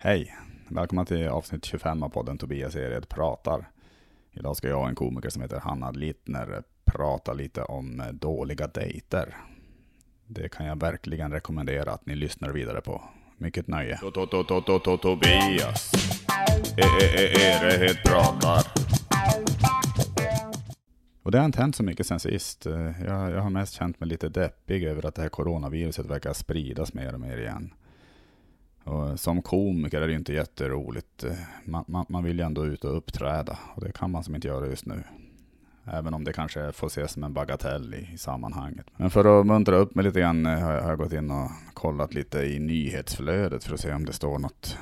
Hej! Välkomna till avsnitt 25 av podden Tobias Ered pratar. Idag ska jag och en komiker som heter Hanna Littner prata lite om dåliga dejter. Det kan jag verkligen rekommendera att ni lyssnar vidare på. Mycket nöje. Tobias Ered pratar. Och det har inte hänt så mycket sen sist. Jag, jag har mest känt mig lite deppig över att det här coronaviruset verkar spridas mer och mer igen. Och som komiker är det inte jätteroligt. Man, man, man vill ju ändå ut och uppträda och det kan man som inte göra just nu. Även om det kanske får ses som en bagatell i, i sammanhanget. Men för att muntra upp mig lite grann eh, har jag, har jag gått in och kollat lite i nyhetsflödet för att se om det står något,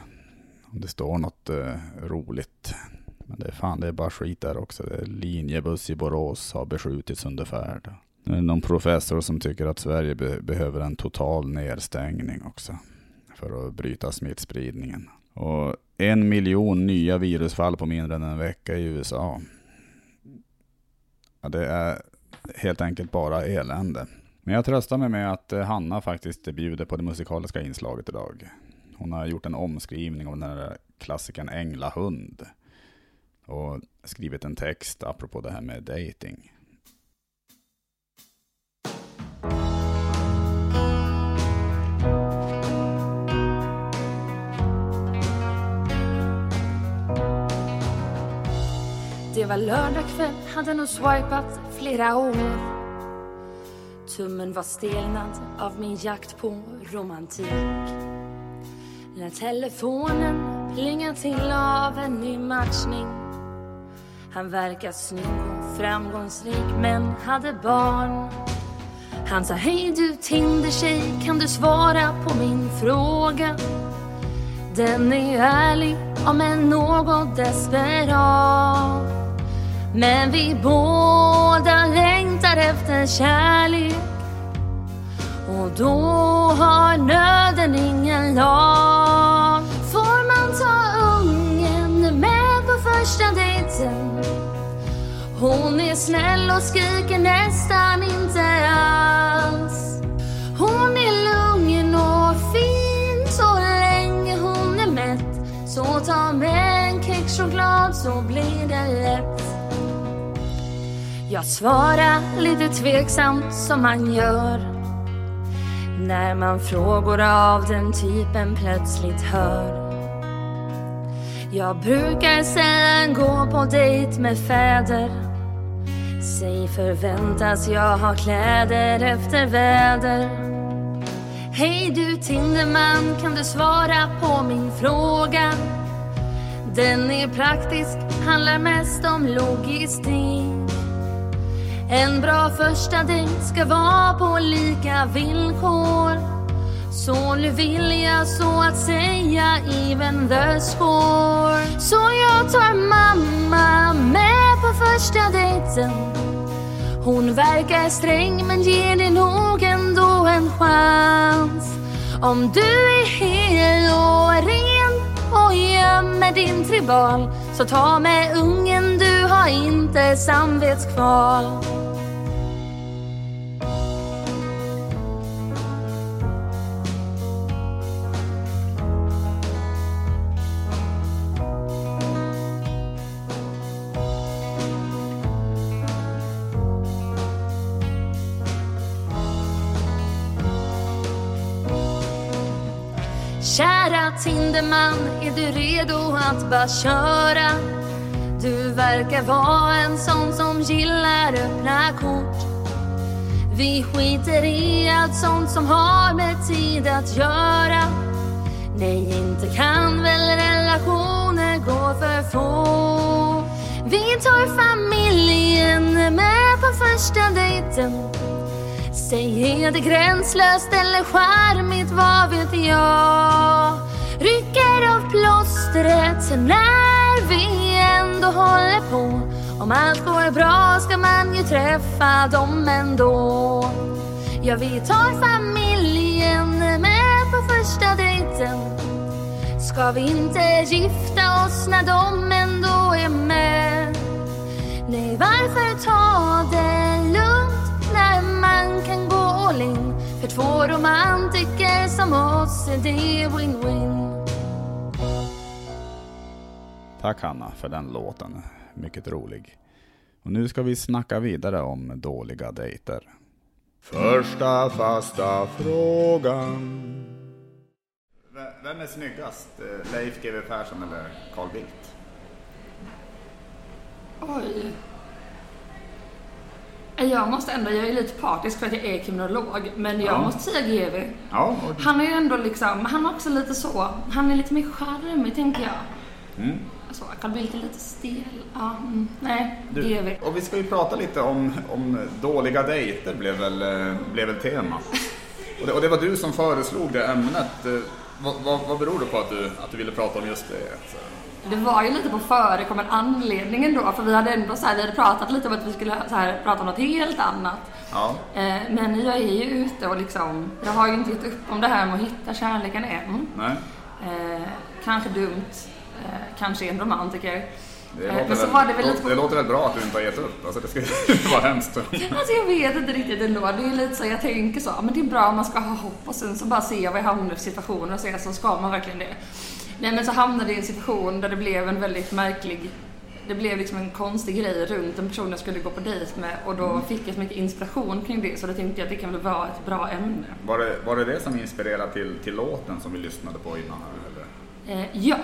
om det står något eh, roligt. Men det är fan, det är bara skit där också. Linjebuss i Borås har beskjutits under färd. Det är någon professor som tycker att Sverige be behöver en total nedstängning också för att bryta smittspridningen. Och en miljon nya virusfall på mindre än en vecka i USA. Ja, det är helt enkelt bara elände. Men jag tröstar mig med att eh, Hanna faktiskt bjuder på det musikaliska inslaget idag. Hon har gjort en omskrivning av den här klassikern Änglahund. Och skrivit en text apropå det här med dating. Det var lördag kväll, hade nog swipat flera år. Tummen var stelnad av min jakt på romantik. När telefonen plingar till av en ny matchning. Han verkar snygg och framgångsrik men hade barn. Han sa hej du Tinder-tjej, kan du svara på min fråga? Den är ärlig, om än något desperat. Men vi båda längtar efter kärlek och då har nöden ingen lag. Får man ta ungen med på första dejten? Hon är snäll och skriker nästan inte alls. Hon är lugn och fin så länge hon är mätt. Så ta med en kexchoklad så blir det lätt. Jag svarar lite tveksamt som man gör när man frågor av den typen plötsligt hör. Jag brukar sällan gå på dejt med fäder. Säg förväntas jag ha kläder efter väder. Hej du Tinderman, kan du svara på min fråga? Den är praktisk, handlar mest om logistik. En bra första dejt ska vara på lika villkor. Så nu vill jag så att säga even the score. Så jag tar mamma med på första dejten. Hon verkar sträng men ger dig nog ändå en chans. Om du är hel och ren och gömmer din tribal så ta med ungen, du har inte samvetskval. Tinderman, är du redo att bara köra? Du verkar vara en sån som gillar öppna kort. Vi skiter i allt sånt som har med tid att göra. Nej, inte kan väl relationer gå för få. Vi tar familjen med på första dejten. Säg är det gränslöst eller charmigt, vad vet jag? Rycker av plåstret när vi ändå håller på. Om allt går bra ska man ju träffa dem ändå. Ja, vi tar familjen med på första dejten. Ska vi inte gifta oss när de ändå är med? Nej, varför ta det lugnt när man kan gå all in? För två romantiker som oss är det win-win. Tack Hanna för den låten. Mycket rolig. Och nu ska vi snacka vidare om dåliga dejter. Första fasta frågan. Vem är snyggast? Leif GW Persson eller Carl Bildt? Oj. Jag måste ändå, jag är lite partisk för att jag är kriminolog, men jag Ja. måste säga GV. Ja, och, Han är ju ändå liksom, han är också lite så, han är lite mer charmig tänker jag. mm. Så, Carl Bildt är lite stel. Ja, mm, nej, du, GV. och vi ska ju prata lite om, om dåliga dejter blev väl, eh, blev väl tema. Och det, och det var du som föreslog det ämnet. Eh, Vad, vad, vad beror det på att du, att du ville prata om just det? Så. Det var ju lite på förekommen anledningen då, för vi hade ändå så här, vi hade pratat lite om att vi skulle så här, prata om något helt annat. Ja, Eh, men jag är ju ute och liksom, jag har ju inte gett upp om det här med att hitta kärleken än. nej. Eh, kanske dumt, eh, kanske en romantiker. Det Eh, låter, men så var det väl lite det låter väl bra att du inte har gett upp? Alltså det ska ju vara hemskt. Alltså jag vet inte riktigt ändå. Det är lite så jag tänker så. Men det är bra om man ska ha hopp och sen så bara se vad jag hamnar i situationen och se så ska man verkligen det. Nej men så hamnade jag i en situation där det blev en väldigt märklig det blev liksom en konstig grej runt en person jag skulle gå på dejt med och då fick jag så mycket inspiration kring det så då tänkte jag att det kan väl vara ett bra ämne. Var det, var det det som inspirerade till, till låten som vi lyssnade på innan? här? Eh, ja,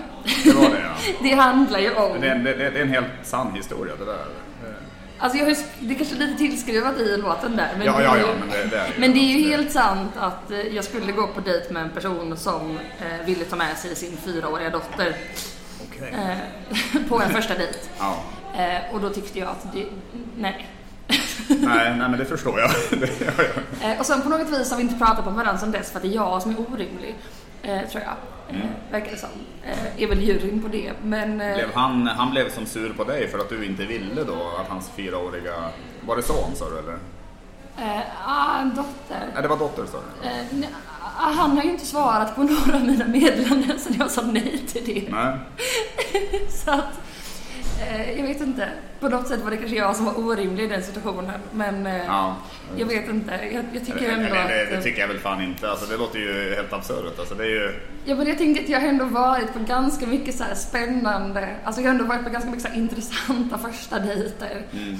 Det var det ja. det handlar ju om... Det är, en- det, det är en helt sann historia det där. Eh, Alltså jag har det är kanske är lite tillskruvat i låten där. Men Ja, det ja, ja, men det, det är Men det är ju helt sant att eh, jag skulle gå på dejt med en person som eh, ville ta med sig sin fyraåriga dotter Okej. eh, på en första dejt. Ja. Eh, och då tyckte jag att det, nej. Nej, nej, men det förstår jag. Eh, och sen på något vis har vi inte pratat med varandra sedan dess för att det är jag som är orimlig. Tror jag. Eh, verkar det som. Eh, är väl juryn på det. Men eh, Blev han, han blev som sur på dig för att du inte ville då att hans fyraåriga... Var det son sa du eller? eh, ah, en dotter. Nej, det var dotter sa du? Nej, ah, han har ju inte svarat på några av mina meddelanden så jag sa nej till det. Nej. Så att, jag vet inte. På något sätt var det kanske jag som var orimlig i den situationen. Men eh, Ja. jag vet inte. Jag, jag tycker ändå det, att... det tycker jag väl fan inte. Alltså, det låter ju helt absurt. Alltså, det är ju... Ja, men jag tänkte att jag ändå varit på ganska mycket så spännande, alltså jag har ändå varit på ganska mycket så intressanta första dejter. Mm.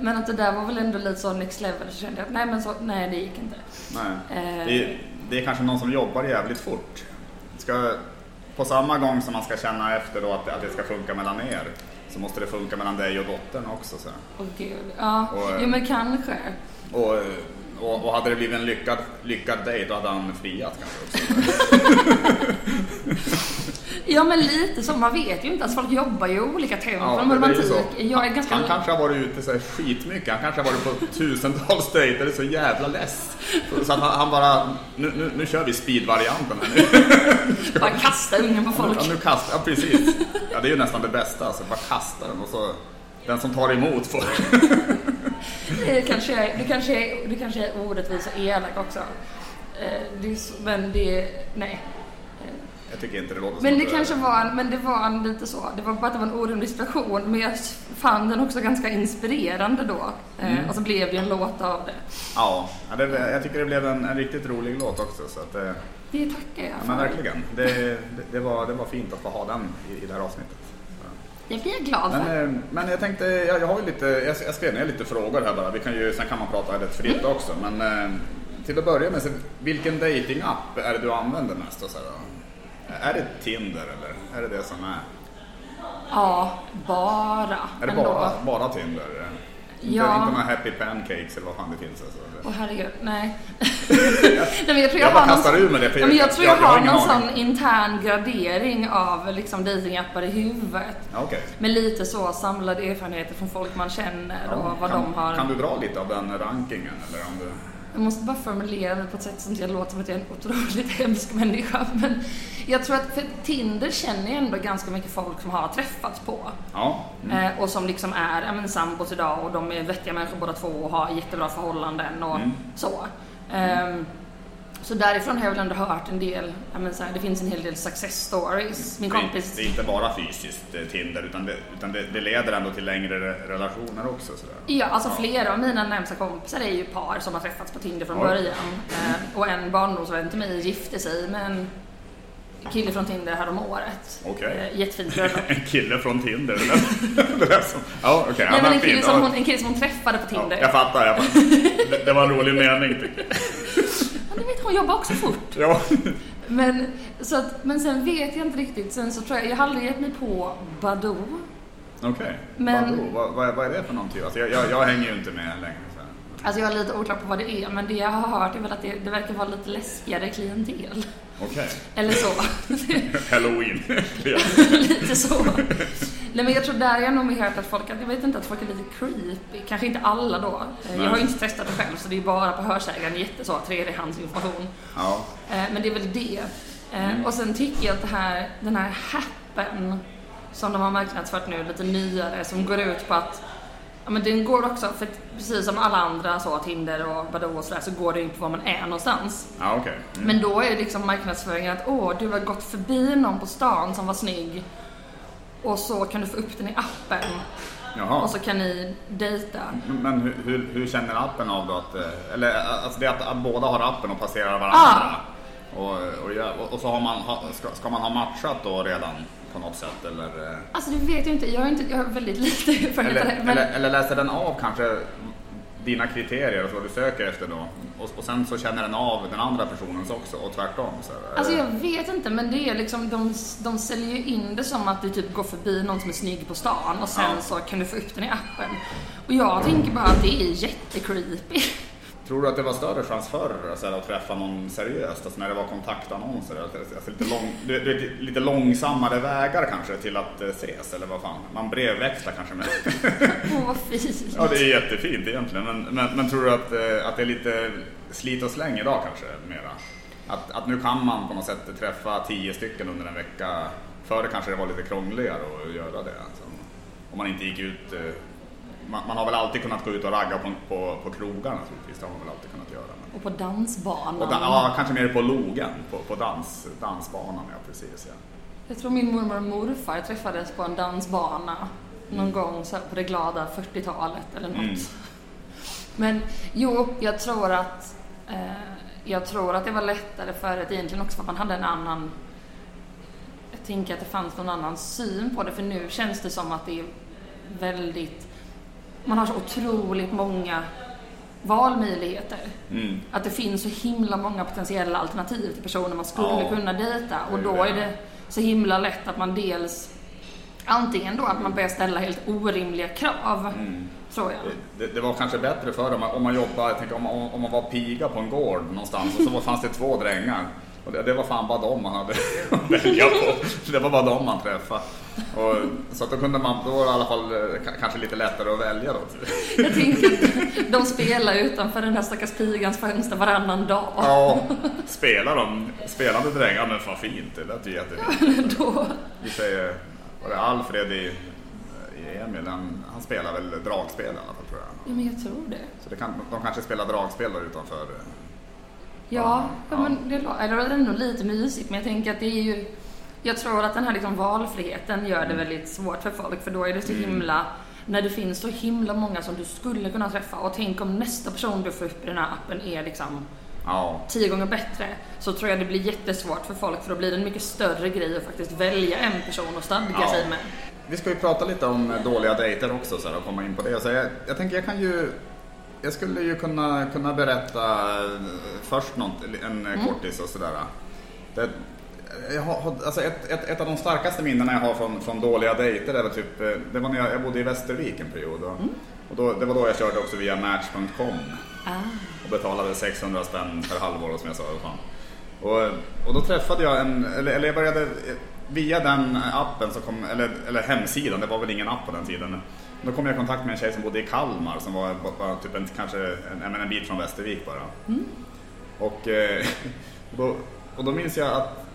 Men att det där var väl ändå lite så next level så kände jag att nej men så, nej det gick inte. Nej. Eh. Det, är, det är kanske någon som jobbar jävligt fort. Ska, på samma gång som man ska känna efter då att, att det ska funka mellan er så måste det funka mellan dig och dottern också. Så. Åh gud. Ja, Och, jo men kanske. Och, och, och hade det blivit en lyckad, lyckad dejt då hade han friat kanske också. Ja men lite så, man vet ju inte. Alltså folk jobbar ju i olika tempon Ja, med romantik. Jag är ganska... Han kanske har varit ute så här skitmycket. Han kanske har varit på tusentals dejter. Det är så jävla less. Så att han, han bara, nu, nu, nu kör vi speedvarianten här nu. Bara kasta ungen på folk. Ja, nu kastar, ja precis. Ja, det är ju nästan det bästa. Alltså, bara kasta den och så den som tar emot får. Det kanske är, det kanske är, det kanske är orättvis och elak också. Eh, Det är så, men det, nej. Jag tycker inte det låter Men som det kanske var en, men det var en lite så, det var bara att det var en orimlig situation men jag fann den också ganska inspirerande då. Eh, Mm. Och så blev det en låt av det. Ja, det, jag tycker det blev en, en riktigt rolig låt också. Så att, eh, Det tackar jag ja, för. men verkligen. Det, det, det, var, det var fint att få ha den i, i det här avsnittet. Det blir jag glad för. Men, eh, men jag tänkte, jag, jag har lite, jag, jag skrev ner lite frågor här bara. Vi kan ju, sen kan man prata rätt fritt Mm. också. Men till att börja med, så, vilken datingapp är det du använder mest? Och så här, då? Är det Tinder eller är det det som är? Ja, bara. Är det bara, bara Tinder? Inte, Ja. inte några happy pancakes eller vad fan det finns? Alltså. Åh herregud, nej. nej men jag tror jag, Jag har någon kastar sån- ur mig det, för ja, men jag jag- tror jag, jag- jag har har någon sån intern gradering av liksom datingappar i huvudet. Ja, Okej. Med lite så samlade erfarenheter från folk man känner och vad kan, de har. kan du dra lite av den rankingen? Eller om du... Jag måste bara formulera det på ett sätt som jag låter som att jag är en otroligt hemsk människa. Men jag tror att, för Tinder känner jag ändå ganska mycket folk som har träffats på. Ja. Mm. Eh, och som liksom är ja, men, sambos idag och de är vettiga människor båda två och har jättebra förhållanden och Mm. så. Ehm, så därifrån har jag väl ändå hört en del, ja, så här, det finns en hel del success stories. Min kompis Det är inte bara fysiskt eh, Tinder utan det, utan det, det leder ändå till längre re- relationer också. Sådär. Ja, alltså flera av mina närmsta kompisar är ju par som har träffats på Tinder från Oj. början. Eh, och en barndomsvän till mig gifte sig med en kille från Tinder här om året. Okej. Eh, jättefint. En kille från Tinder. det lät- det lät som- Ja, okej. Nej, ja, men en, kille som Ja. hon, en kille som hon träffade på Tinder. Ja, jag fattar, jag fattar. Det, det var en rolig mening tycker jag. Hon jobbar också fort. Ja. Men, så att, men sen vet jag inte riktigt. Sen så tror jag, jag har aldrig gett mig på Badoo. Okej. Men- Vadå? Vad, vad, vad är det för någon typ? Alltså, jag, jag, jag hänger ju inte med längre. Alltså jag är lite oklar på vad det är, men det jag har hört är väl att det, det verkar vara lite läskigare klientel. Okej. Eller så. Halloween. lite så. Nej men jag tror där är jag nog mer hört att folk, att jag vet inte att folk är lite creepy. Kanske inte alla då. Eh, Jag har ju inte testat det själv så det är bara på hörsägaren jätte så, tredjehandsinformation. ja. Eh, Men det är väl det. Eh, Och sen tycker jag att här, den här happen som de har marknadsfört nu, lite nyare, som går ut på att Ja men den går också, för precis som alla andra så, Tinder och Badoo och sådär, så går det in på var man är någonstans. Ja, okej. Mm. Men då är liksom marknadsföringen att åh, du har gått förbi någon på stan som var snygg och så kan du få upp den i appen Jaha. och så kan ni dejta. Men hur, hur, hur känner appen av då att, eh, eller alltså det att, att båda har appen och passerar Ah. varandra? Och, och, ja, och, och så har man, ska, ska man ha matchat då redan på något sätt eller? eh, Alltså det vet jag inte, jag har, inte, jag har väldigt lite erfarenhet Eller. Men eller, eller läser den av kanske dina kriterier och så du söker efter då? Och, och sen så känner den av den andra personens också och tvärtom? Så här, Alltså jag vet inte, men det är liksom, de, de säljer ju in det som att du typ går förbi någon som är snygg på stan och sen Ja. så kan du få upp den i appen. Och jag tänker bara att det är jättecreepy. Tror du att det var större chans förr så här, att träffa någon seriöst? Alltså när det var kontaktannonser? Alltså, lite, lång, det, lite långsammare vägar kanske till att eh, ses eller vad fan? Man brevväxlar kanske med. Åh vad fint. ja det är jättefint egentligen men, men, men tror du att, eh, att det är lite slit och släng idag kanske mera? Att, att nu kan man på något sätt träffa tio stycken under en vecka. Förr kanske det var lite krångligare att göra det. Alltså. Om man inte gick ut eh, man, man har väl alltid kunnat gå ut och ragga på, på, på krogar naturligtvis. Det har man väl alltid kunnat göra. Men, Och på dansbanan. och da, ja, kanske mer på logen, på, på dans, dansbanan. Ja, precis. Ja. Jag tror min mormor och morfar träffades på en dansbana någon gång så på det glada 40-talet eller något. Mm. Men jo, jag tror att eh, jag tror att det var lättare förut egentligen också för att man hade en annan jag tänker att det fanns någon annan syn på det för nu känns det som att det är väldigt man har så otroligt många valmöjligheter. Mm. Att det finns så himla många potentiella alternativ till personer man skulle Ja. kunna dejta och då är det så himla lätt att man dels antingen då att man börjar ställa helt orimliga krav, Mm. tror jag. Det, det var kanske bättre förr om man, om man jobbade, jag tänker, om, man, om man var piga på en gård någonstans och så fanns det två drängar. Och det, det var fan bara dem man hade att välja på. Det var bara dem man träffade. Och, så att då kunde man, då var det i alla fall eh, ka- kanske lite lättare att välja då. Jag tänker att de spelar utanför den här stackars pigans fönster varannan dag. Ja, spelar de, spelande drängar, men vad fint, det lät ju jättefint. Då, Vi säger, var det Alfred i, i Emil, han, han spelar väl dragspel i alla fall tror jag. ja, men jag tror det. Så det kan, de kanske spelar dragspel där utanför. Ja, Ja. men det, det är nog lite mysigt, men jag tänker att det är ju... Jag tror att den här liksom valfriheten gör det väldigt svårt för folk, för då är det så himla... När det finns så himla många som du skulle kunna träffa och tänk om nästa person du får upp i den här appen är liksom Ja, tio gånger bättre, så tror jag det blir jättesvårt för folk, för då blir det en mycket större grej att faktiskt välja en person och stadga Ja. sig med. Vi ska ju prata lite om dåliga dejter också så här, och komma in på det. Så jag, jag tänker jag kan ju jag skulle ju kunna, kunna berätta eh, först något, en mm. kortis och sådär. Det, jag har, alltså ett, ett, ett av de starkaste minnena jag har från, från dåliga dejter är typ, eh, det var när jag, jag bodde i Västervik en period. Och, och då, det var då jag körde också via Match.com Ah. och betalade 600 spänn per halvår som jag sa. Fan. Och, och då träffade jag en, eller, eller jag började via den appen, så kom, eller, eller hemsidan, det var väl ingen app på den tiden. Då kom jag i kontakt med en tjej som bodde i Kalmar som var bara, typ en, kanske en, en, bit från Västervik bara. Och, eh, då, och då minns jag att,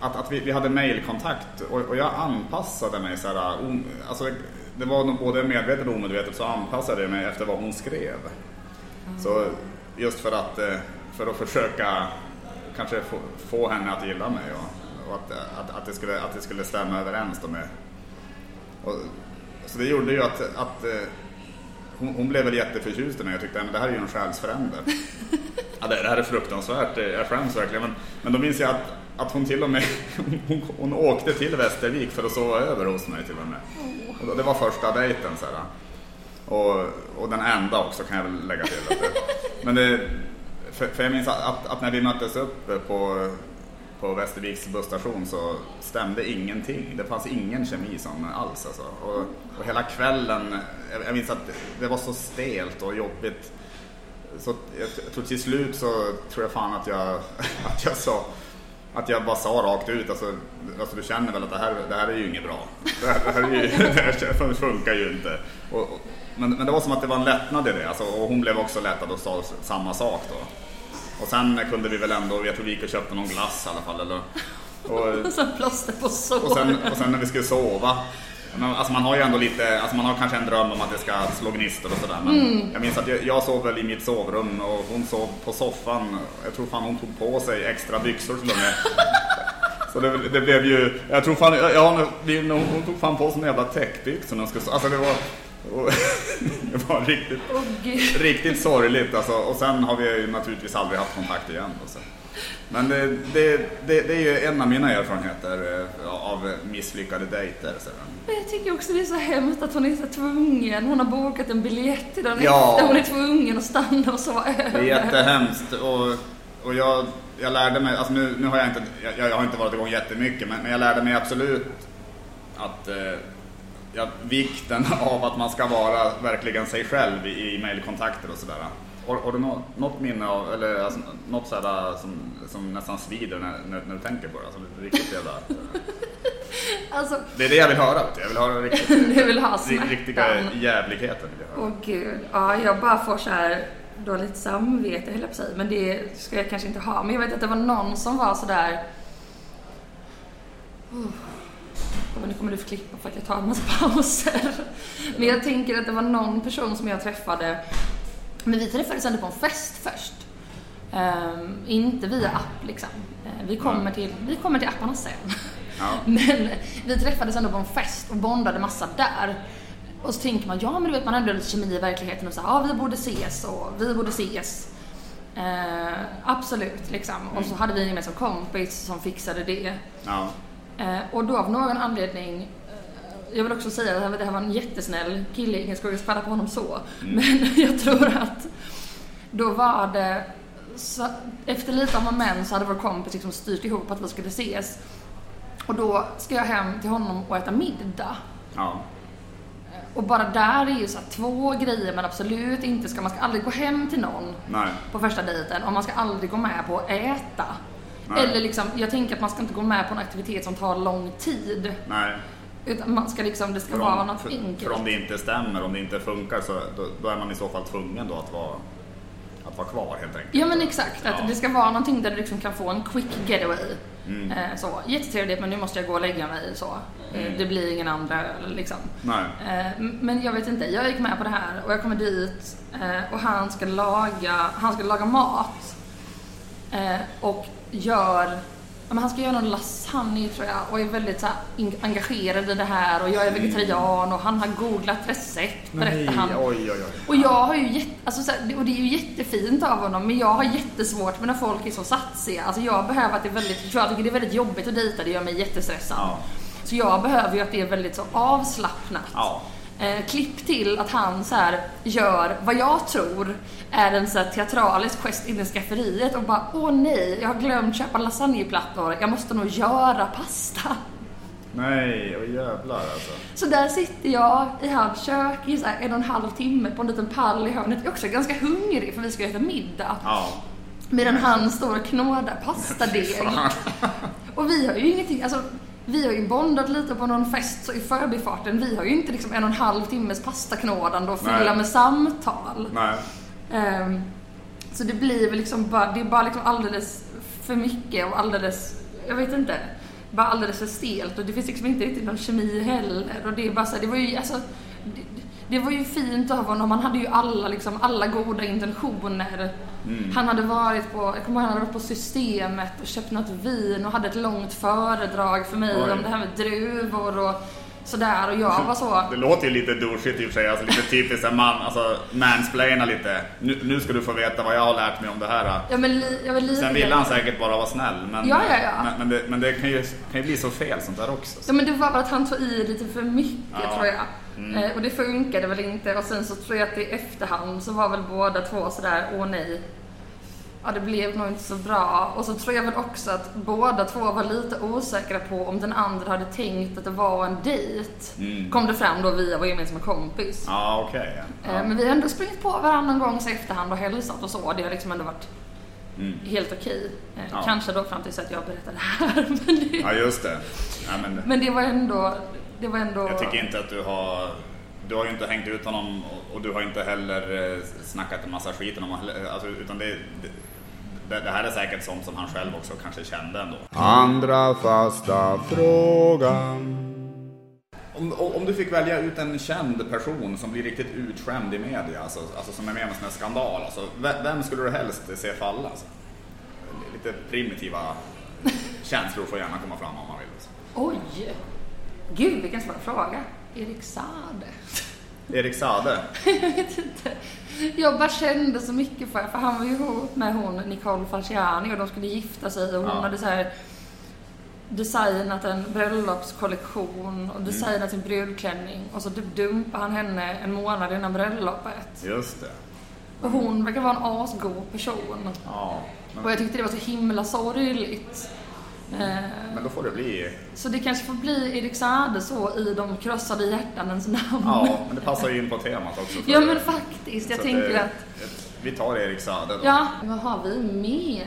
att, att vi, vi hade mailkontakt och, och jag anpassade mig så här, om, alltså, det var nog både medvetet och omedvetet så anpassade jag mig efter vad hon skrev. Så just för att, eh, för att försöka kanske få, få henne att gilla mig och, och att, att, att, det skulle, att det skulle stämma överens då med. Och, så det gjorde ju att, att eh, hon, hon blev väl jätteförtjust i mig och tyckte att det här är ju en själsfrände. ja, det, det här är fruktansvärt, eh, jag skäms verkligen. Men, men då minns jag att, att hon till och med hon, hon åkte till Västervik för att sova över hos mig till och med. Och det var första dejten så här. Och, och den enda också kan jag väl lägga till. Men det, för, för jag minns att, att när vi möttes upp på, på Västerviks busstation så stämde ingenting. Det fanns ingen kemi som alls alltså. Och, och hela kvällen, jag, minns att det var så stelt och jobbigt. Så jag, jag tror till slut så tror jag fan att jag, att jag sa att jag bara sa rakt ut, alltså, alltså du känner väl att det här, det här är ju inget bra. Det här, det här, är ju, det här funkar ju inte. Och, och, men, men det var som att det var en lättnad i det, alltså, och hon blev också lättad och sa samma sak då. Och sen kunde vi väl ändå, jag tror vi gick och köpte någon glass i alla fall. Eller, och, och sen plåster på sår. Och sen, och sen när vi skulle sova, men, alltså man har ju ändå lite, alltså man har kanske en dröm om att det ska slå gnistor och sådär. Men mm. jag minns att jag, jag sov väl i mitt sovrum och hon sov på soffan. Jag tror fan hon tog på sig extra byxor till och med. Så det, det, blev ju, jag tror fan, ja, hon tog fan på sig en jävla täckbyxor. Alltså det var, det var riktigt, oh, riktigt sorgligt alltså. Och sen har vi ju naturligtvis aldrig haft kontakt igen. Alltså. Men det, det, det, det, är ju en av mina erfarenheter eh, av misslyckade dejter. Men jag tycker också det är så hemskt att hon är så tvungen. Hon har bokat en biljett till den ja. efter. Hon är tvungen att stanna och sova över. Det är jättehemskt. Och, och jag, jag lärde mig, alltså nu, nu har jag inte, jag, jag har inte varit igång jättemycket, men, men jag lärde mig absolut att eh, ja, vikten av att man ska vara verkligen sig själv i, i mejlkontakter och sådär. Har, har, du något, något minne av, eller alltså, något sådär som, som nästan svider när, när, när, du tänker på det? Alltså riktigt jävla... alltså, det är det jag vill höra, jag vill höra riktigt, du vill ha smärtan. riktiga jävligheter. Åh oh, gud, ja jag bara får så här dåligt samvete höll jag på sig, men det ska jag kanske inte ha. Men jag vet att det var någon som var sådär... Uh men nu kommer du få klippa för att jag tar en massa pauser. Men jag tänker att det var någon person som jag träffade, men vi träffades ändå på en fest först. Um, inte via app liksom. Uh, vi, kommer till, vi kommer till apparna sen. Ja. Men vi träffades ändå på en fest och bondade massa där. Och så tänker man, ja men du vet man har ändå lite kemi i verkligheten och så ja vi borde ses och vi borde ses. Uh, absolut liksom. Mm. Och så hade vi en gemensam kompis som fixade det. Ja. Eh, och då av någon anledning eh, jag vill också säga att det här var en jättesnäll kille, ingen ska spela på honom så. Mm. Men jag tror att då var det, så, efter lite om moment så hade vår kompis liksom styrt ihop att vi skulle ses. Och då ska jag hem till honom och äta middag. Ja. Och bara där är ju så två grejer man absolut inte ska, man ska aldrig gå hem till någon Nej. på första dejten och man ska aldrig gå med på att äta. Nej. Eller liksom, jag tänker att man ska inte gå med på en aktivitet som tar lång tid. Nej. Utan man ska liksom, det ska för vara något för, enkelt. För om det inte stämmer, om det inte funkar så då, då är man i så fall tvungen då att vara att vara kvar helt enkelt. Ja men exakt, att ja. det ska vara någonting där du liksom kan få en quick getaway. Mm. Eh, så, jättetrevligt men nu måste jag gå och lägga mig så. Eh, mm. Det blir ingen andra liksom. Nej. Eh, men jag vet inte, jag gick med på det här och jag kommer dit och han ska laga, han ska laga mat. Och gör men han ska göra någon lasagne tror jag och är väldigt så här, engagerad i det här och jag är vegetarian och han har googlat recept berättar han. Oj, oj, oj. Och jag har ju jätte, alltså, så här, och det är ju jättefint av honom men jag har jättesvårt med när folk är så satsiga. Alltså jag behöver att det är väldigt, jag tycker det är väldigt jobbigt att dejta, det gör mig jättestressad. Ja. Så jag behöver ju att det är väldigt så avslappnat. Ja. Eh, klipp till att han så här gör vad jag tror är en så här teatralisk gest in i skafferiet och bara åh nej, jag har glömt köpa lasagneplattor, jag måste nog göra pasta. Nej, och jävlar alltså. Så där sitter jag i hans kök i så en och en halv timme på en liten pall i hörnet. Jag är också ganska hungrig för vi ska äta middag. Ja. Medan han står och knådar pastadeg. och vi har ju ingenting, alltså vi har ju bondat lite på någon fest så i förbifarten. Vi har ju inte liksom en och en halv timmes pastaknådande och fylla med samtal. Um, så det blir väl liksom bara, det är bara liksom alldeles för mycket och alldeles, jag vet inte, bara alldeles för stelt och det finns liksom inte riktigt någon kemi heller och det är bara så här, det var ju alltså det var ju fint av honom, han hade ju alla, liksom, alla goda intentioner. Mm. Han hade varit på, jag kommer ihåg, han hade varit på Systemet och köpt något vin och hade ett långt föredrag för mig Oj. om det här med druvor och sådär och jag var så... Det låter ju lite douchigt i och för sig, alltså lite typiskt en man, alltså mansplaina lite. Nu, nu ska du få veta vad jag har lärt mig om det här. Ja, men li, jag lite Sen ville han säkert bara vara snäll, men, Ja, ja, ja. men, men, det, men det kan ju, kan ju bli så fel sånt där också. Ja men det var väl att han tog i lite för mycket tror jag. Eh, och det funkade väl inte och sen så tror jag att i efterhand så var väl båda två sådär, åh nej. Ja det blev nog inte så bra. Och så tror jag väl också att båda två var lite osäkra på om den andra hade tänkt att det var en dejt. Mm. Kom det fram då via vår gemensamma kompis. Ja, okej. ja. Eh, Men vi har ändå sprungit på varandra någon gång i efterhand och hälsat och så. Det har liksom ändå varit Mm. helt okej. Ja. Kanske då fram tills att jag berättade det här. Men det, Ja, just det. Ja, men, men det var ändå... Det var ändå... jag tycker inte att du har... Du har ju inte hängt ut honom och- du har inte heller eh, snackat en massa skit om honom. Alltså, utan det, det, det, här är säkert sånt som han själv också kanske kände ändå. Andra fasta frågan. Om, om du fick välja ut en känd person som blir riktigt utskämd i media, alltså, alltså som är med om en sån här skandal, alltså, ve- vem skulle du helst se falla? Alltså? Lite primitiva känslor får gärna komma fram om man vill. Alltså. Oj! Gud, vilken svår fråga. Erik Saade. Erik Sade. Jag vet inte. Jag bara kände så mycket för för han var ju ihop med hon Nicole Falciani och de skulle gifta sig och hon Ja. hade så här designat en bröllopskollektion och designat sin brudklänning och så typ dumpade han henne en månad innan bröllopet. Just det. Och hon verkar vara en asgod person. Ja. Och jag tyckte det var så himla sorgligt. Eh, men då får det bli... Så det kanske får bli Erik Saade så i de krossade hjärtanens namn. Ja, men det passar ju in på temat också. Ja men faktiskt, jag tänker det- att... Vi tar Erik Sade då. Ja, vad har vi mer?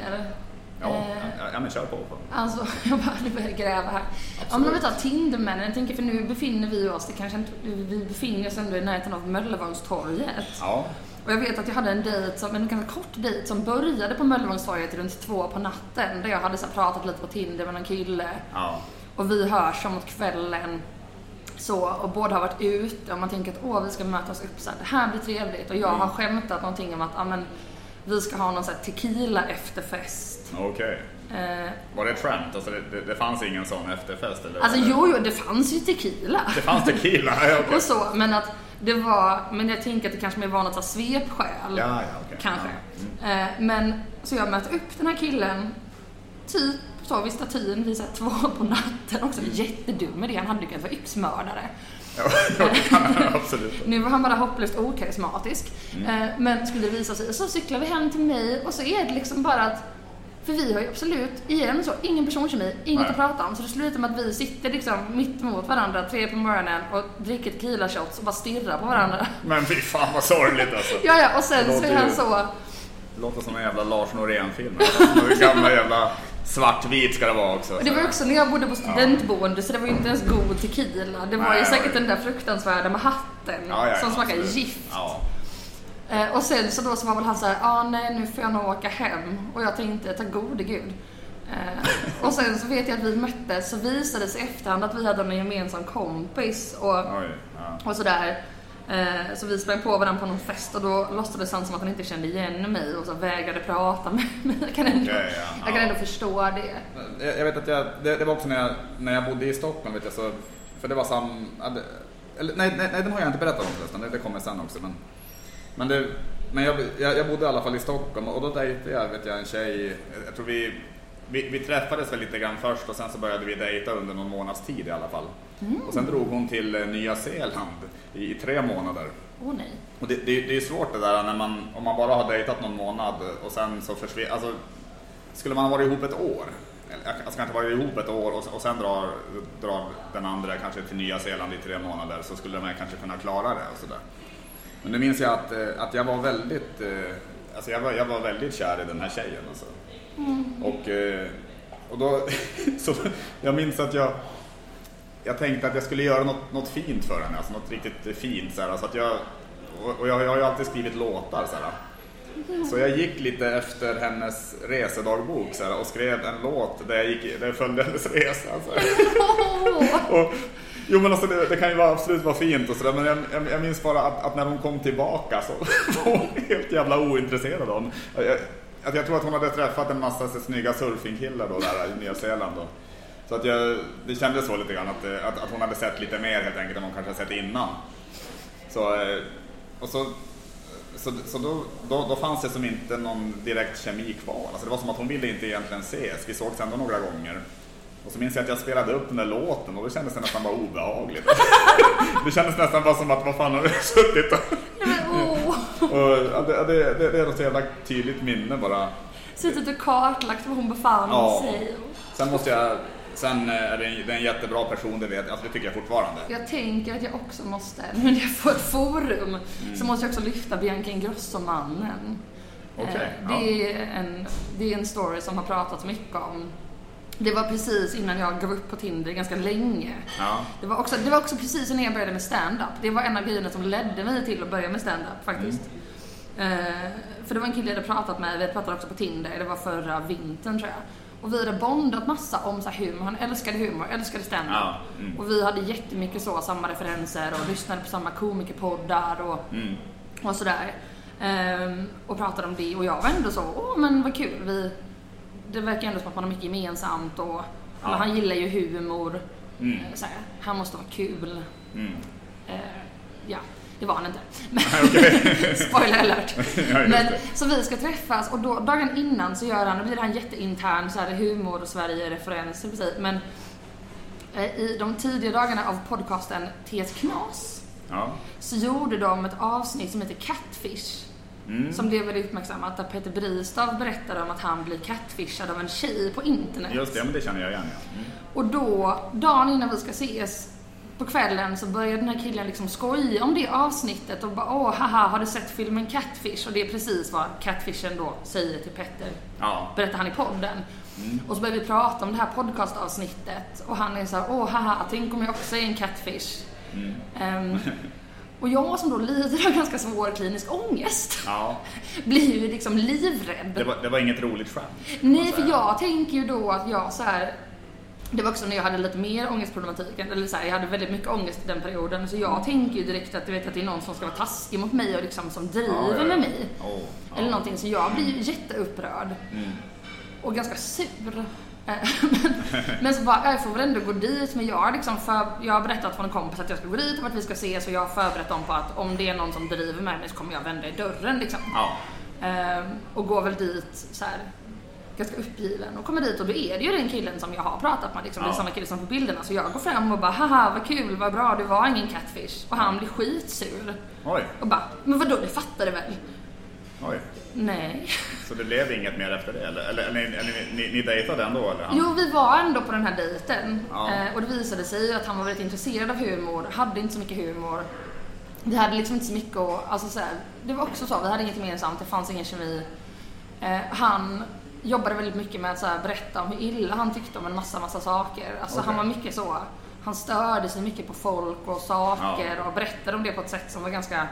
Ja, Eh, ja, ja, men kör på. Alltså, jag bara börjar gräva här. Ja, om vi tar Tindermännen, jag tänker för nu befinner vi oss, det kanske inte, vi befinner oss ändå i närheten av Möllevångstorget. Ja, Och jag vet att jag hade en dejt, som, en ganska kort dejt som började på Möllevångstorget runt två på natten. Där jag hade så pratat lite på Tinder med en kille. ja. Och vi hörs framåt kvällen. Så, och båda har varit ute och man tänker att åh, vi ska mötas upp här, det här blir trevligt. Och jag har skämtat någonting om att ja, men, vi ska ha någon så här tequila efterfest. okej. Eh, Var det ett skämt? Alltså det, det, det fanns ingen sån efterfest? Eller? alltså jo, jo, det fanns ju tequila. Det fanns tequila? Ja, okej. Och så, men att det var, men jag tänker att det kanske mer var något svepskäl. Ja, ja, okej. Kanske. Ja. Mm. Eh, men, så jag möter upp den här killen, typ så vid statyn vid så två på natten. Också jättedum idé, han hade ju kunnat vara yxmördare. Absolut. Nu var han bara hopplöst okarismatisk. Mm. Eh, men skulle det visa sig, så cyklar vi hem till mig och så är det liksom bara att för vi har ju absolut, igen så, ingen personkemi, inget Nej. att prata om. Så det slutar med att vi sitter liksom mitt emot varandra tre på morgonen och dricker tequila shots och bara stirrar på varandra. Men fy fan vad sorgligt alltså. Ja, ja, och sen så är han så, Det låter som en jävla Lars Norén-film. Alltså, Den gamla jävla svartvit ska det vara också. och det var också när jag bodde på studentboende så det var ju inte ens god tequila. Det var Nej, ju säkert den där fruktansvärda med hatten Ja, ja, som smakar absolut. gift. Ja. Eh, och sen så då så var väl han såhär, ja ah, nej nu får jag nog åka hem. Och jag tänkte, ta gode gud. Eh, och sen så vet jag att vi möttes, så visade det sig efterhand att vi hade en gemensam kompis och, Oj, ja. och sådär. Eh, så vi sprang på varandra på någon fest och då låtsades han som att han inte kände igen mig och så vägrade prata med mig. Jag kan ändå, Okej, ja. jag kan ändå förstå det. Jag, jag vet att jag, det, det var också när jag, när jag bodde i Stockholm, vet jag, så, för det var sam... Eller, nej, nej, nej, den har jag inte berättat om förresten, det, det kommer sen också. Men, men, det, men jag, jag, jag bodde i alla fall i Stockholm och då dejtade jag, vet jag, en tjej, jag tror vi, vi, vi träffades väl lite grann först och sen så började vi dejta under någon månads tid i alla fall. Och sen drog hon till eh, Nya Zeeland i, i tre månader. Åh nej. Och det, det, det är svårt det där när man, om man bara har dejtat någon månad och sen så försvinner, alltså skulle man ha varit ihop ett år, eller alltså kanske varit ihop ett år och, och sen drar, drar den andra kanske till Nya Zeeland i tre månader så skulle man kanske kunna klara det och sådär. Men nu minns jag att, eh, att jag var väldigt, eh, alltså jag var, jag var väldigt kär i den här tjejen alltså. Och, eh, och då, så jag minns att jag, jag tänkte att jag skulle göra något, något fint för henne, alltså något riktigt fint. Så, här, så att jag, och jag, jag har ju alltid skrivit låtar. Så, här. så jag gick lite efter hennes resedagbok så här, och skrev en låt där jag, gick, där jag följde hennes resa. Så. Och, jo men alltså det, det kan ju vara, absolut vara fint och sådär men jag, jag, jag minns bara att, att när hon kom tillbaka så var hon helt jävla ointresserad av honom. Jag, att jag tror att hon hade träffat en massa så, snygga surfingkillar då där i Nya Zeeland. Då. Så att jag, det kändes så lite grann att, att, att hon hade sett lite mer helt enkelt än hon kanske sett innan. Så, eh, och så, så, så då, då, då fanns det som inte någon direkt kemi kvar. Alltså det var som att hon ville inte egentligen ses. Vi sågs ändå några gånger. Och så minns jag att jag spelade upp den där låten och då kändes det nästan bara obehagligt. det kändes nästan bara som att vad fan har du suttit och... och ja, det, det, det, det är ett så jävla tydligt minne bara. Suttit och kartlagt var hon befann Ja. sig. Sen måste jag... Sen eh, är det en, det är en jättebra person, det vet jag. Alltså det tycker jag fortfarande. Jag tänker att jag också måste, nu när jag får ett forum, Mm. så måste jag också lyfta Bianca Ingrosso-mannen. Okej, Eh, det, är en, det är en story som har pratats mycket om. Det var precis innan jag gav upp på Tinder ganska länge. Ja. Det var också, det var också precis när jag började med stand-up. Det var en av grejerna som ledde mig till att börja med stand-up faktiskt. Mm. Eh, för det var en kille jag hade pratat med, vi pratade också på Tinder, det var förra vintern tror jag. Och vi hade bondat massa om så här humor, han älskade humor, älskade stand-up. Ja, mm. Och vi hade jättemycket så, samma referenser och lyssnade på samma komikerpoddar och, Mm. och sådär. Ehm, och pratade om det och jag var ändå så, åh men vad kul, vi, det verkar ändå som att man har mycket gemensamt och men han gillar ju humor. Mm. Eh, här, han måste ha kul. Mm. Eh, ja, det var han inte. Okej. spoiler alert. Ja, Men, så vi ska träffas och då, dagen innan så gör han, då blir en jätteintern så här, humor och Sverige-referenser precis. Men eh, i de tidiga dagarna av podcasten T1 Knas Ja. så gjorde de ett avsnitt som heter Catfish. Mm. Som blev väldigt uppmärksammat där Peter Bristav berättade om att han blir catfishad av en tjej på internet. Just det, men det känner jag igen ja. Mm. Och då, dagen innan vi ska ses, på kvällen så började den här killen liksom skoja om det avsnittet och bara åh haha har du sett filmen Catfish? Och det är precis vad Catfishen då säger till Petter. Ja. Berättar han i podden. Och så börjar vi prata om det här podcastavsnittet och han är så här, åh haha, tänk om jag också är en catfish. Ehm, och jag som då lider av ganska svår klinisk ångest ja. blir ju liksom livrädd. Det, var, det var inget roligt skämt. Nej, för jag tänker ju då att jag så här. Det var också när jag hade lite mer ångestproblematik, eller så här, jag hade väldigt mycket ångest i den perioden, så jag tänker ju direkt att, du vet, att det är någon som ska vara taskig mot mig och liksom som driver Ja, ja, med mig. Oh, Eller någonting, så jag blir ju jätteupprörd. Mm. Och ganska sur. Eh, men, så bara, jag får väl ändå gå dit, men jag har liksom för, jag har berättat för en kompis att jag ska gå dit och att vi ska ses och jag har förberett dem på att om det är någon som driver med mig så kommer jag vända i dörren liksom. Ja. Ehm, och går väl dit så här ganska uppgiven och kommer dit och då är det ju den killen som jag har pratat med liksom. Det är Ja. samma kille som på bilderna så jag går fram och bara haha vad kul, vad bra, du var ingen catfish. Och han blir skitsur. Oj, Och bara, men vadå det fattar du väl? Oj. Nej. Så det blev inget mer efter det? Eller, eller, eller, eller ni, ni dejtade ändå eller? Jo, vi var ändå på den här dejten. Ja. Eh, och det visade sig att han var väldigt intresserad av humor, hade inte så mycket humor. Vi hade liksom inte så mycket att, alltså så här, det var också så, vi hade inget gemensamt, det fanns ingen kemi. Eh, han jobbade väldigt mycket med att så här, berätta om hur illa han tyckte om en massa, massa saker. Alltså Okej. han var mycket så, han störde sig mycket på folk och saker och berättade om det på ett sätt som var ganska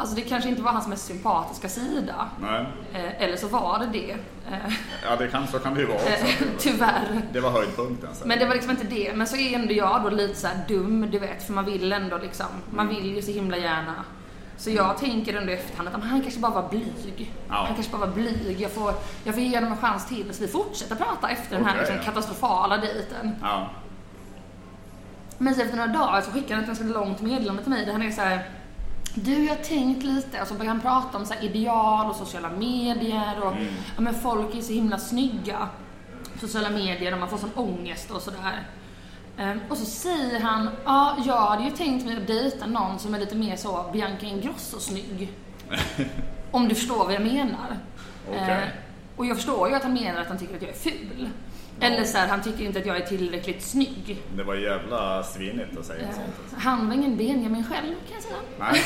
Alltså det kanske inte var hans mest sympatiska sida. Nej. Eh, eller så var det det. Eh, Ja, det kan, så kan det ju vara också. eh, tyvärr. Det var höjdpunkten. Så. Men det var liksom inte det. Men så är ändå jag då lite så här dum, du vet. För man vill ändå liksom, man Mm. vill ju så himla gärna. Så jag tänker ändå i efterhand att "Men han kanske bara var blyg. Ja. Han kanske bara var blyg. Jag får, jag får ge honom en chans till. Så vi fortsätter prata efter den här liksom, ja. katastrofala dejten. Ja. Men efter några dagar så skickar han ett ganska långt meddelande till mig där han är så här. Du, jag har tänkt lite och så börjar han prata om så här ideal och sociala medier och Mm. ja, men folk är så himla snygga. Sociala medier och man får sån ångest och sådär. Ehm, och så säger han, ja, jag hade ju tänkt mig att dejta någon som är lite mer så Bianca Ingrosso-snygg. Om du förstår vad jag menar. Okej. Ehm, och jag förstår ju att han menar att han tycker att jag är ful. Eller så här, han tycker inte att jag är tillräckligt snygg. Det var jävla svinigt att säga Ehm, sånt. Han var ingen Benjamin själv kan jag säga. Nej,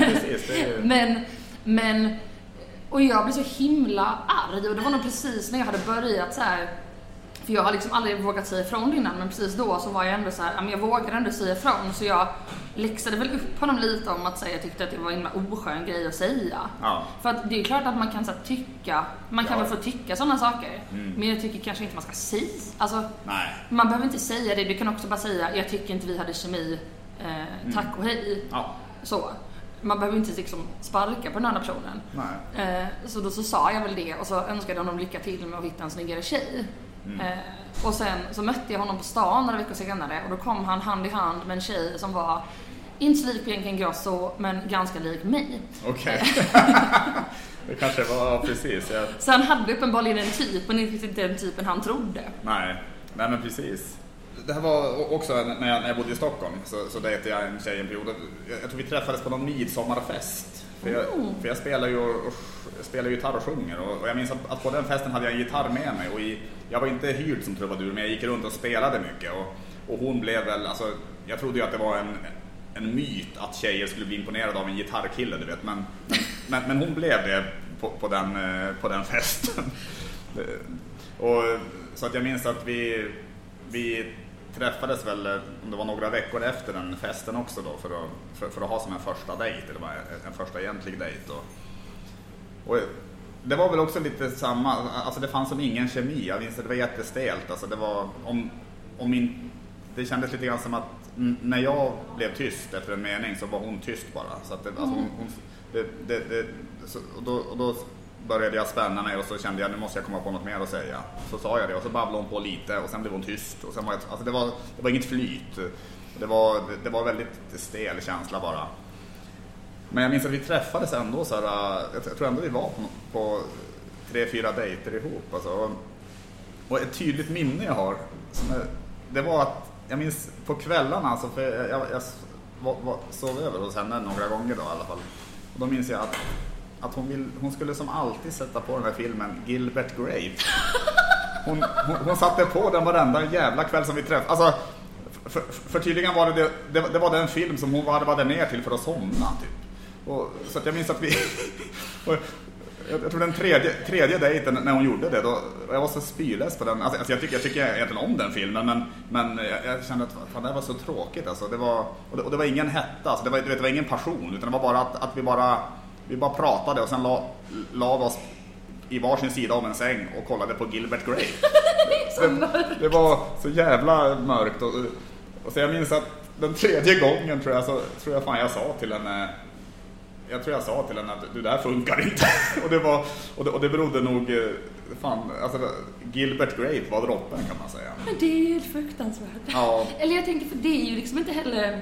nej precis. Ju... Men, men, och jag blev så himla arg och det var nog precis när jag hade börjat så här. För jag har liksom aldrig vågat säga ifrån innan men precis då så var jag ändå så här, jag vågade ändå säga ifrån så jag läxade väl upp honom lite om att säga jag tyckte att det var en himla oskön grej att säga. Ja. För att det är klart att man kan så här, tycka, man kan Ja. väl få tycka sådana saker. Mm. Men jag tycker kanske inte man ska säga, alltså Nej. man behöver inte säga det, du kan också bara säga jag tycker inte vi hade kemi, eh, tack och hej. Ja. Så. Man behöver inte liksom sparka på den andra personen. Eh, så då så sa jag väl det och så önskade jag honom lycka till med att hitta en snyggare tjej. Eh, och sen så mötte jag honom på stan några veckor senare och då kom han hand i hand med en tjej som var inte så lik Bianca Ingrosso, men ganska lik mig. Okej. det kanske var, precis. Jag, Så han hade uppenbarligen en typ, men inte den typen han trodde. nej, nej men precis. Det här var också när jag, när jag bodde i Stockholm så, så dejtade jag en tjej en period. Jag, jag tror vi träffades på någon midsommarfest. För jag, för jag spelar ju och, jag spelar gitarr och sjunger och, och jag minns att, att på den festen hade jag en gitarr med mig och i, jag var inte hyrd som trubadur men jag gick runt och spelade mycket och, och hon blev väl, alltså jag trodde ju att det var en, en myt att tjejer skulle bli imponerade av en gitarrkille du vet men, men, men, men hon blev det på, på, den, eh, på den festen. och, så att jag minns att vi, vi träffades väl, om det var några veckor efter den festen också då för att, för, för att ha som en första dejt, eller bara en första egentlig dejt. Och, och det var väl också lite samma, alltså det fanns som ingen kemi, jag minns att det var jättestelt. Alltså det var, om, om min, det kändes lite grann som att när jag blev tyst efter en mening så var hon tyst bara. Så att det, alltså hon, hon, det, det, det, så, och, då, och då började jag spänna mig och så kände jag nu måste jag komma på något mer att säga. Så sa jag det och så babblade hon på lite och sen blev hon tyst. Och sen var jag, alltså det, var, det var inget flyt. Det var, det, var väldigt stel känsla bara. Men jag minns att vi träffades ändå så här, jag tror ändå vi var på, på tre, fyra dejter ihop. Alltså. Och- Och ett tydligt minne jag har, som är, det var att jag minns på kvällarna, alltså, för jag, jag, jag var, var, sov över hos henne några gånger då i alla fall. Och då minns jag att, att hon, vill, hon skulle som alltid sätta på den här filmen Gilbert Grape. Hon, hon, hon satte på den varenda jävla kväll som vi träffades. Alltså, för, för, tydligen var det, det, det, det var den film som hon varvade ner till för att somna typ. Och, så att jag minns att vi... och jag, jag tror den tredje, tredje dejten när hon gjorde det, då, jag var så spylös på den. Alltså, alltså jag, tycker, jag tycker egentligen om den filmen, men, men jag, jag kände att fan, det här var så tråkigt. Alltså. Det var, och, det, och det var ingen hetta, alltså. det, var, du vet, det var ingen passion, utan det var bara att, att vi, bara, vi bara pratade och sen la, la oss i varsin sida om en säng och kollade på Gilbert Grape. det, det var så jävla mörkt. Och, och så jag minns att den tredje gången tror jag, så, tror jag fan jag sa till henne jag tror jag sa till henne att du, det här funkar inte. och, det var, och, det, och det berodde nog, eh, fan, alltså Gilbert Grape var droppen kan man säga. Men det är ju helt fruktansvärt. Ja. Eller jag tänker, för det är ju liksom inte heller...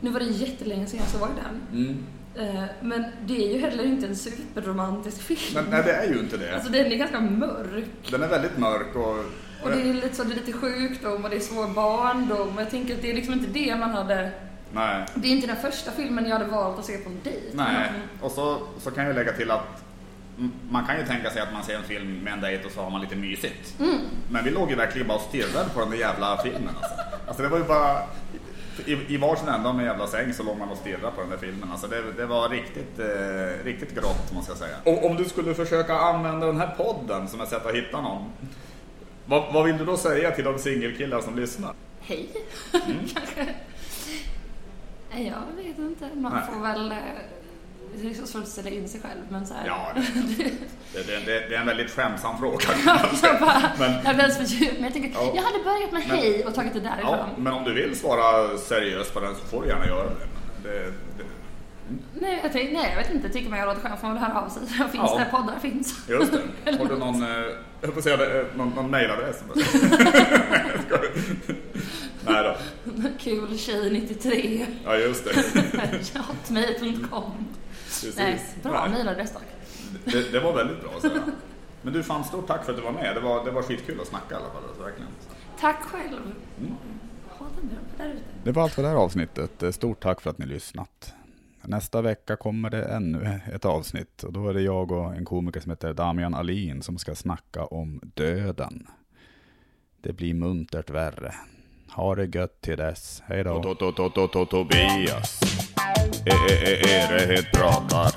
Nu var det jättelänge sedan jag såg den. Mm. Eh, Men det är ju heller inte en superromantisk film. Men nej, det är ju inte det. Alltså den är ganska mörk. Den är väldigt mörk och... Och det är lite så, det är lite sjukdom och det är svår barndom. Jag tänker att det är liksom inte det man hade... Nej. Det är inte den första filmen jag hade valt att se på en dejt. Nej, Mm. och så, så kan jag lägga till att man kan ju tänka sig att man ser en film med en dejt och så har man lite mysigt. Men vi låg ju verkligen bara och stirrade på den där jävla filmen alltså. Alltså det var ju bara... I, i varsin ända av en jävla säng så låg man och stirrade på den där filmen. Alltså det, det var riktigt, eh, riktigt grått måste jag säga. Och om du skulle försöka använda den här podden som ett sätt att hitta någon. Vad, vad vill du då säga till de singelkillar som lyssnar? Hej, kanske. Nej, jag vet inte. Man Nej. får väl... Det är så svårt att ställa in sig själv, men så här. Ja, det, det, det, det, är en väldigt skämsam fråga. jag bara, Men- jag blev djup, men jag tänker, Ja. jag hade börjat med Men- hej och tagit det därifrån. Ja, men om du vill svara seriöst på den så får du gärna göra det. det, Nej, jag tänkte, nej, jag vet inte. Tycker man jag låter skön får man väl höra av sig. Finns Ja. där poddar finns. just det. Har du någon, eh, jag på säga eh, någon, någon mejladress? Nej då. Kul tjej 93. Ja, just det. Hotmail.com. Precis. Nej, bra Nej, mejladress tack. det, det var väldigt bra. Så. Men du, fan stort tack för att du var med. Det var, det var skitkul att snacka i alla fall. Alltså, verkligen. Tack själv. Mm. Ha det bra där ute. Det var allt för det här avsnittet. Stort tack för att ni lyssnat. Nästa vecka kommer det ännu ett avsnitt och då är det jag och en komiker som heter Damian Alin som ska snacka om döden. Det blir muntert värre. Ha det gött till dess. Hej då. Tobias. Erhet pratar.